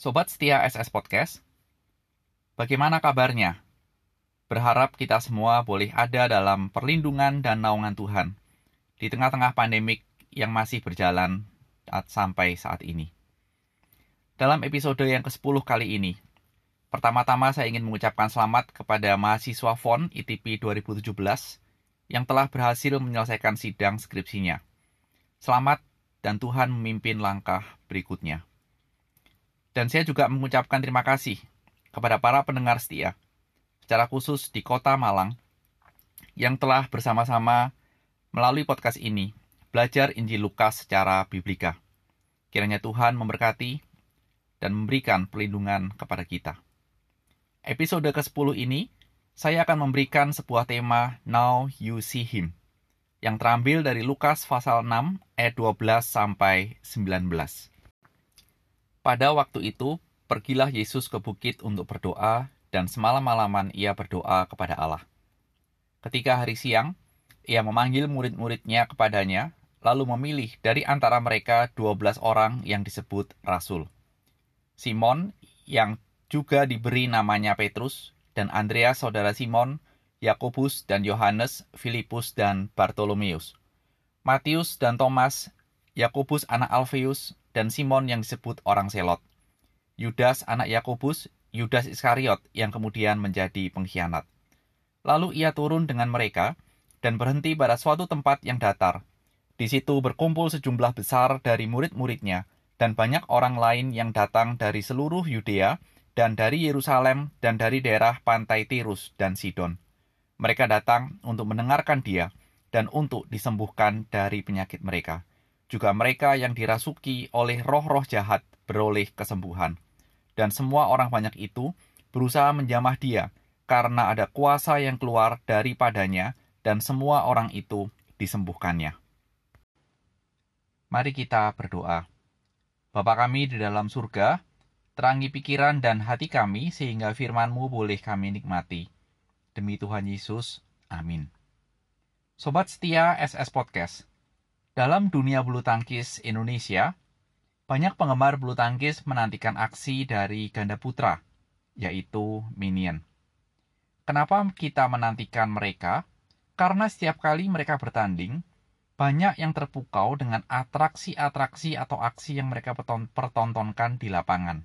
Sobat setia SS Podcast, bagaimana kabarnya? Berharap kita semua boleh ada dalam perlindungan dan naungan Tuhan di tengah-tengah pandemik yang masih berjalan sampai saat ini. Dalam episode yang ke-10 kali ini, pertama-tama saya ingin mengucapkan selamat kepada mahasiswa FON ITP 2017 yang telah berhasil menyelesaikan sidang skripsinya. Selamat dan Tuhan memimpin langkah berikutnya. Dan saya juga mengucapkan terima kasih kepada para pendengar setia, secara khusus di kota Malang, yang telah bersama-sama melalui podcast ini belajar Injil Lukas secara biblika. Kiranya Tuhan memberkati dan memberikan perlindungan kepada kita. Episode ke-10 ini, saya akan memberikan sebuah tema Now You See Him, yang terambil dari Lukas pasal 6 ayat 12 sampai 19. Pada waktu itu, pergilah Yesus ke bukit untuk berdoa, dan semalam-malaman ia berdoa kepada Allah. Ketika hari siang, ia memanggil murid-muridnya kepadanya, lalu memilih dari antara mereka dua belas orang yang disebut Rasul. Simon, yang juga diberi namanya Petrus, dan Andreas saudara Simon, Yakobus dan Yohanes, Filipus dan Bartolomeus. Matius dan Thomas, Yakobus anak Alfeus, dan Simon yang disebut orang Selot. Yudas anak Yakobus, Yudas Iskariot yang kemudian menjadi pengkhianat. Lalu ia turun dengan mereka dan berhenti pada suatu tempat yang datar. Di situ berkumpul sejumlah besar dari murid-muridnya dan banyak orang lain yang datang dari seluruh Yudea dan dari Yerusalem dan dari daerah pantai Tirus dan Sidon. Mereka datang untuk mendengarkan dia dan untuk disembuhkan dari penyakit mereka juga mereka yang dirasuki oleh roh-roh jahat beroleh kesembuhan. Dan semua orang banyak itu berusaha menjamah dia, karena ada kuasa yang keluar daripadanya, dan semua orang itu disembuhkannya. Mari kita berdoa. Bapa kami di dalam surga, terangi pikiran dan hati kami sehingga firman-Mu boleh kami nikmati. Demi Tuhan Yesus, amin. Sobat setia SS Podcast, dalam dunia bulu tangkis Indonesia, banyak penggemar bulu tangkis menantikan aksi dari ganda putra, yaitu Minion. Kenapa kita menantikan mereka? Karena setiap kali mereka bertanding, banyak yang terpukau dengan atraksi-atraksi atau aksi yang mereka pertontonkan di lapangan.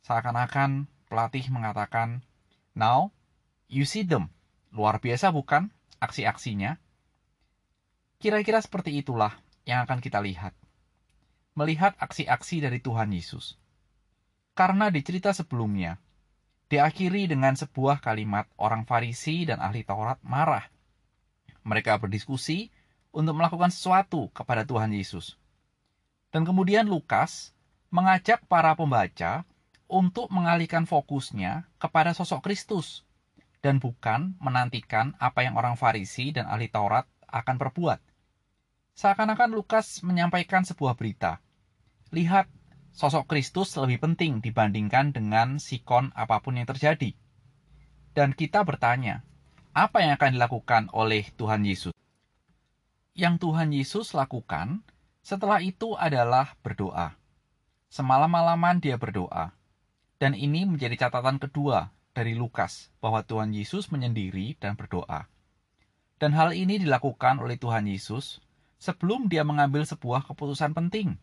Seakan-akan pelatih mengatakan, Now, you see them. Luar biasa bukan aksi-aksinya? Kira-kira seperti itulah yang akan kita lihat. Melihat aksi-aksi dari Tuhan Yesus. Karena di cerita sebelumnya, diakhiri dengan sebuah kalimat orang Farisi dan ahli Taurat marah. Mereka berdiskusi untuk melakukan sesuatu kepada Tuhan Yesus. Dan kemudian Lukas mengajak para pembaca untuk mengalihkan fokusnya kepada sosok Kristus dan bukan menantikan apa yang orang Farisi dan ahli Taurat akan perbuat. Seakan-akan Lukas menyampaikan sebuah berita. Lihat, sosok Kristus lebih penting dibandingkan dengan sikon apa pun yang terjadi. Dan kita bertanya, apa yang akan dilakukan oleh Tuhan Yesus? Yang Tuhan Yesus lakukan setelah itu adalah berdoa. Semalam-malaman dia berdoa. Dan ini menjadi catatan kedua dari Lukas bahwa Tuhan Yesus menyendiri dan berdoa. Dan hal ini dilakukan oleh Tuhan Yesus sebelum dia mengambil sebuah keputusan penting,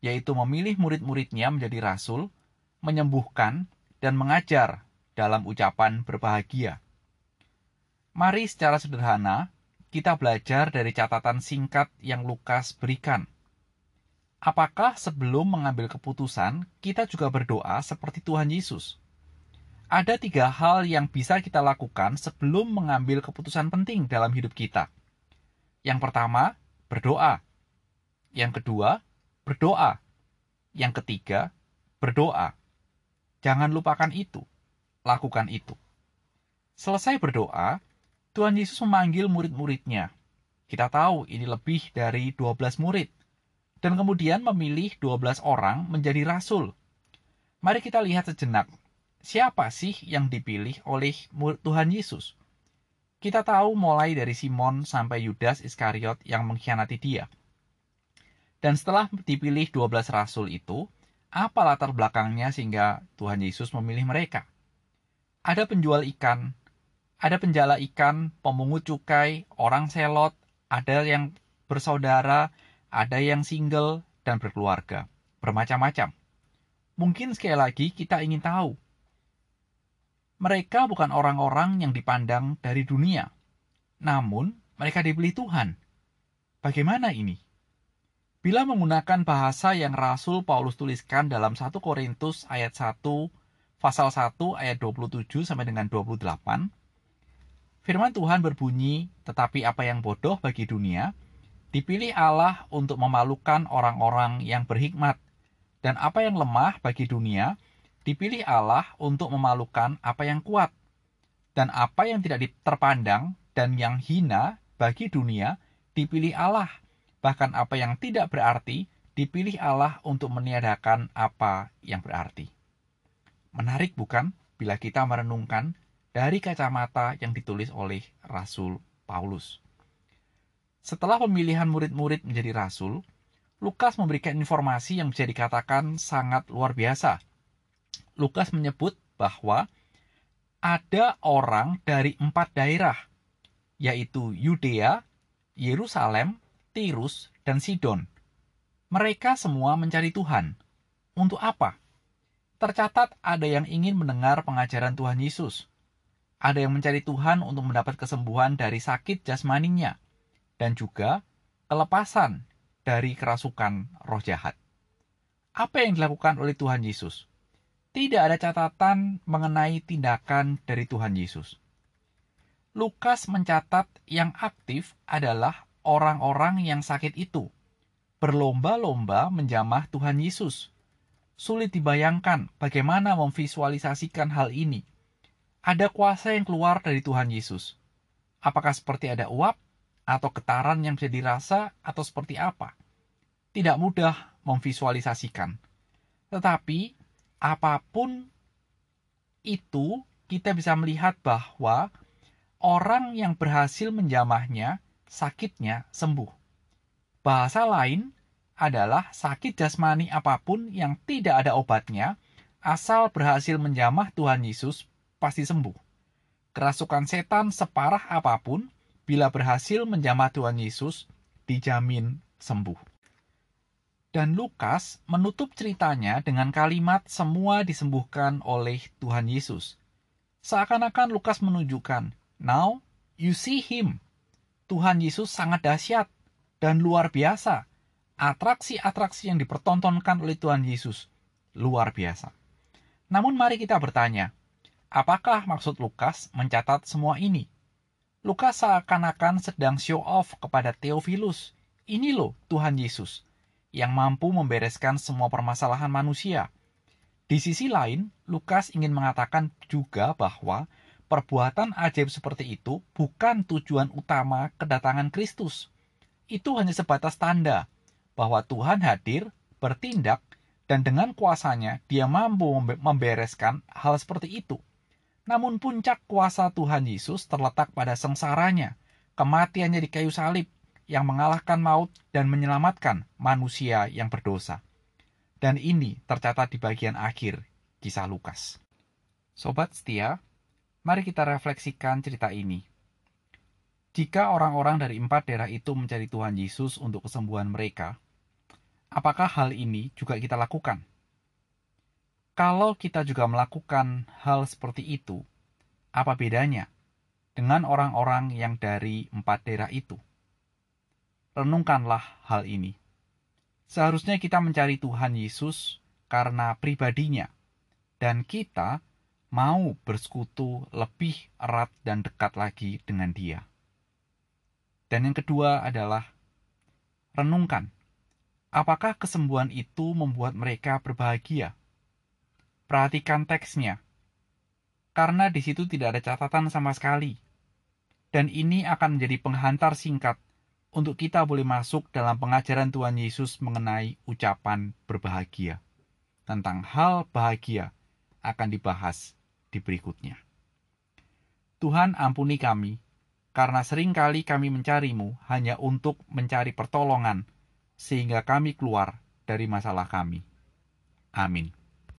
yaitu memilih murid-muridnya menjadi rasul, menyembuhkan, dan mengajar dalam ucapan berbahagia. Mari secara sederhana kita belajar dari catatan singkat yang Lukas berikan. Apakah sebelum mengambil keputusan kita juga berdoa seperti Tuhan Yesus? Ada tiga hal yang bisa kita lakukan sebelum mengambil keputusan penting dalam hidup kita. Yang pertama, berdoa. Yang kedua, berdoa. Yang ketiga, berdoa. Jangan lupakan itu. Lakukan itu. Selesai berdoa, Tuhan Yesus memanggil murid-muridnya. Kita tahu ini lebih dari 12 murid. Dan kemudian memilih 12 orang menjadi rasul. Mari kita lihat sejenak. Siapa sih yang dipilih oleh Tuhan Yesus? Kita tahu mulai dari Simon sampai Yudas Iskariot yang mengkhianati dia. Dan setelah dipilih 12 rasul itu, Apa latar belakangnya sehingga Tuhan Yesus memilih mereka? Ada penjual ikan, ada penjala ikan, pemungut cukai, orang selot, ada yang bersaudara, ada yang single, dan berkeluarga. Bermacam-macam. Mungkin sekali lagi kita ingin tahu. Mereka bukan orang-orang yang dipandang dari dunia. Namun, mereka dibeli Tuhan. Bagaimana ini? Bila menggunakan bahasa yang Rasul Paulus tuliskan dalam 1 Korintus ayat 1 pasal 1 ayat 27 sampai dengan 28, firman Tuhan berbunyi, "Tetapi apa yang bodoh bagi dunia, dipilih Allah untuk memalukan orang-orang yang berhikmat, dan apa yang lemah bagi dunia, dipilih Allah untuk memalukan apa yang kuat, dan apa yang tidak terpandang dan yang hina bagi dunia, dipilih Allah, bahkan apa yang tidak berarti, dipilih Allah untuk meniadakan apa yang berarti." Menarik bukan bila kita merenungkan dari kacamata yang ditulis oleh Rasul Paulus. Setelah pemilihan murid-murid menjadi rasul, Lukas memberikan informasi yang bisa dikatakan sangat luar biasa. Lukas menyebut bahwa ada orang dari empat daerah, yaitu Yudea, Yerusalem, Tirus, dan Sidon. Mereka semua mencari Tuhan. Untuk apa? Tercatat ada yang ingin mendengar pengajaran Tuhan Yesus. Ada yang mencari Tuhan untuk mendapat kesembuhan dari sakit jasmaninya. Dan juga kelepasan dari kerasukan roh jahat. Apa yang dilakukan oleh Tuhan Yesus? Tidak ada catatan mengenai tindakan dari Tuhan Yesus. Lukas mencatat yang aktif adalah orang-orang yang sakit itu berlomba-lomba menjamah Tuhan Yesus Sulit dibayangkan bagaimana memvisualisasikan hal ini. Ada kuasa yang keluar dari Tuhan Yesus. Apakah seperti ada uap, atau getaran yang bisa dirasa, atau seperti apa? Tidak mudah memvisualisasikan. Tetapi, apa pun itu, kita bisa melihat bahwa orang yang berhasil menjamahnya, sakitnya sembuh. Bahasa lain, adalah sakit jasmani apa pun yang tidak ada obatnya, asal berhasil menjamah Tuhan Yesus, pasti sembuh. Kerasukan setan separah apa pun, bila berhasil menjamah Tuhan Yesus, dijamin sembuh. Dan Lukas menutup ceritanya dengan kalimat semua disembuhkan oleh Tuhan Yesus. Seakan-akan Lukas menunjukkan, now you see him. Tuhan Yesus sangat dahsyat dan luar biasa atraksi-atraksi yang dipertontonkan oleh Tuhan Yesus luar biasa. Namun mari kita bertanya, apakah maksud Lukas mencatat semua ini? Lukas seakan-akan sedang show off kepada Theophilus. Ini loh Tuhan Yesus yang mampu membereskan semua permasalahan manusia. Di sisi lain, Lukas ingin mengatakan juga bahwa perbuatan ajaib seperti itu bukan tujuan utama kedatangan Kristus. Itu hanya sebatas tanda bahwa Tuhan hadir, bertindak, dan dengan kuasanya dia mampu membereskan hal seperti itu. Namun puncak kuasa Tuhan Yesus terletak pada sengsaranya, kematiannya di kayu salib, yang mengalahkan maut dan menyelamatkan manusia yang berdosa. Dan ini tercatat di bagian akhir kisah Lukas. Sobat setia, mari kita refleksikan cerita ini. Jika orang-orang dari empat daerah itu mencari Tuhan Yesus untuk kesembuhan mereka, Apakah hal ini juga kita lakukan? Kalau kita juga melakukan hal seperti itu, apa bedanya dengan orang-orang yang dari empat daerah itu? Renungkanlah hal ini. Seharusnya kita mencari Tuhan Yesus karena pribadinya, dan kita mau bersekutu lebih erat dan dekat lagi dengan Dia. Dan yang kedua adalah renungkan Apakah kesembuhan itu membuat mereka berbahagia? Perhatikan teksnya, karena di situ tidak ada catatan sama sekali. Dan ini akan menjadi penghantar singkat untuk kita boleh masuk dalam pengajaran Tuhan Yesus mengenai ucapan berbahagia. Tentang hal bahagia akan dibahas di berikutnya. Tuhan ampuni kami, karena sering kali kami mencarimu hanya untuk mencari pertolongan sehingga kami keluar dari masalah kami. Amin.